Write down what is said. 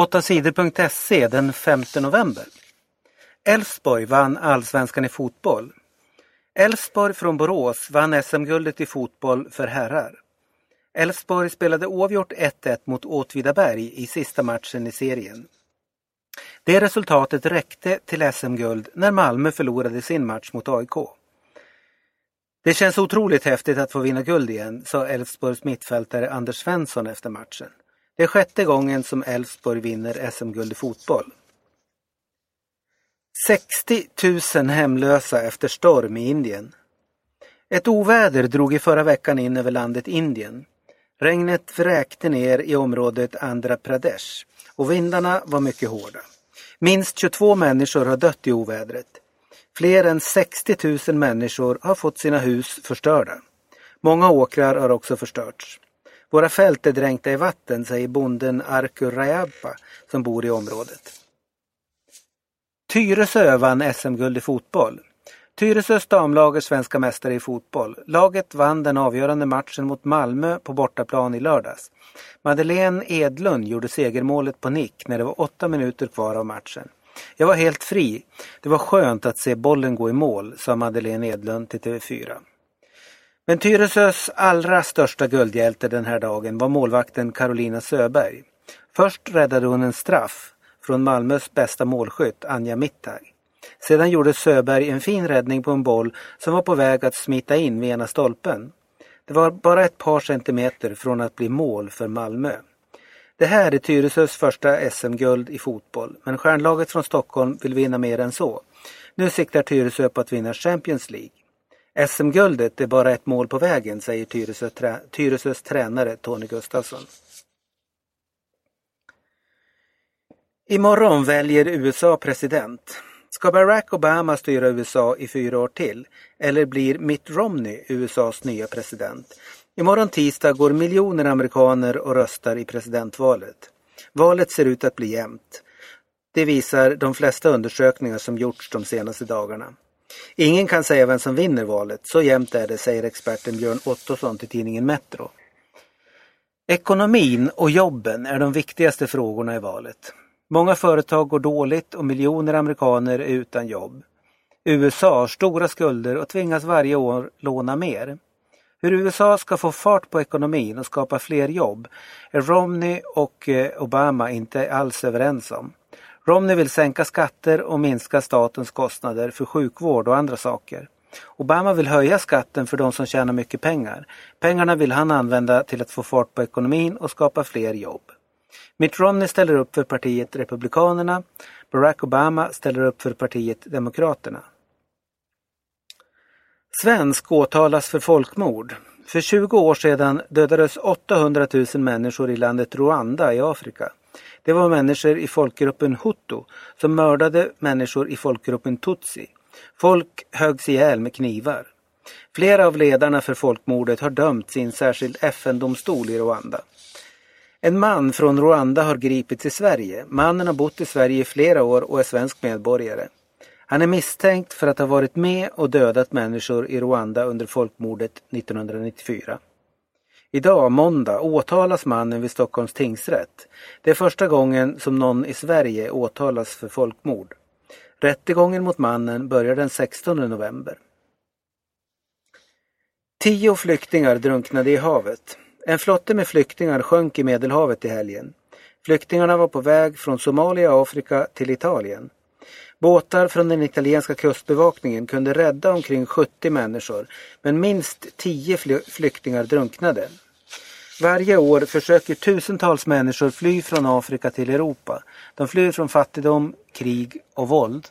8 sidor.se den 5 november. Elfsborg vann allsvenskan i fotboll. Elfsborg från Borås vann SM-guldet i fotboll för herrar. Elfsborg spelade oavgjort 1-1 mot Åtvidaberg i sista matchen i serien. Det resultatet räckte till SM-guld när Malmö förlorade sin match mot AIK. Det känns otroligt häftigt att få vinna guld igen, sa Elfsborgs mittfältare Anders Svensson efter matchen. Det är sjätte gången som Elfsborg vinner SM-guld i fotboll. 60 000 hemlösa efter storm i Indien. Ett oväder drog i förra veckan in över landet Indien. Regnet vräkte ner i området Andhra Pradesh och vindarna var mycket hårda. Minst 22 människor har dött i ovädret. Fler än 60 000 människor har fått sina hus förstörda. Många åkrar har också förstörts. Våra fält är dränkta i vatten, säger bonden Arku Rajabba, som bor i området. Tyresö vann SM-guld i fotboll. Tyresös damlag är svenska mästare i fotboll. Laget vann den avgörande matchen mot Malmö på bortaplan i lördags. Madeleine Edlund gjorde segermålet på nick när det var åtta minuter kvar av matchen. Jag var helt fri. Det var skönt att se bollen gå i mål, sa Madeleine Edlund till TV4. Men Tyresös allra största guldhjälte den här dagen var målvakten Carolina Söberg. Först räddade hon en straff från Malmös bästa målskytt Anja Mittag. Sedan gjorde Söberg en fin räddning på en boll som var på väg att smita in vid ena stolpen. Det var bara ett par centimeter från att bli mål för Malmö. Det här är Tyresös första SM-guld i fotboll, men stjärnlaget från Stockholm vill vinna mer än så. Nu siktar Tyresö på att vinna Champions League. SM-guldet är bara ett mål på vägen, säger Tyresö, trä, Tyresös tränare Tony Gustafsson. Imorgon väljer USA president. Ska Barack Obama styra USA i fyra år till? Eller blir Mitt Romney USAs nya president? Imorgon tisdag går miljoner amerikaner och röstar i presidentvalet. Valet ser ut att bli jämnt. Det visar de flesta undersökningar som gjorts de senaste dagarna. Ingen kan säga vem som vinner valet, så jämnt är det, säger experten Björn Ottosson till tidningen Metro. Ekonomin och jobben är de viktigaste frågorna i valet. Många företag går dåligt och miljoner amerikaner är utan jobb. USA har stora skulder och tvingas varje år låna mer. Hur USA ska få fart på ekonomin och skapa fler jobb är Romney och eh, Obama inte alls överens om. Romney vill sänka skatter och minska statens kostnader för sjukvård och andra saker. Obama vill höja skatten för de som tjänar mycket pengar. Pengarna vill han använda till att få fart på ekonomin och skapa fler jobb. Mitt Romney ställer upp för partiet Republikanerna. Barack Obama ställer upp för partiet Demokraterna. Svensk åtalas för folkmord. För 20 år sedan dödades 800 000 människor i landet Rwanda i Afrika. Det var människor i folkgruppen hutu som mördade människor i folkgruppen tutsi. Folk höggs ihjäl med knivar. Flera av ledarna för folkmordet har dömts i en särskild FN-domstol i Rwanda. En man från Rwanda har gripits i Sverige. Mannen har bott i Sverige i flera år och är svensk medborgare. Han är misstänkt för att ha varit med och dödat människor i Rwanda under folkmordet 1994. Idag, måndag, åtalas mannen vid Stockholms tingsrätt. Det är första gången som någon i Sverige åtalas för folkmord. Rättegången mot mannen börjar den 16 november. Tio flyktingar drunknade i havet. En flotte med flyktingar sjönk i Medelhavet i helgen. Flyktingarna var på väg från Somalia och Afrika till Italien. Båtar från den italienska kustbevakningen kunde rädda omkring 70 människor men minst 10 flyktingar drunknade. Varje år försöker tusentals människor fly från Afrika till Europa. De flyr från fattigdom, krig och våld.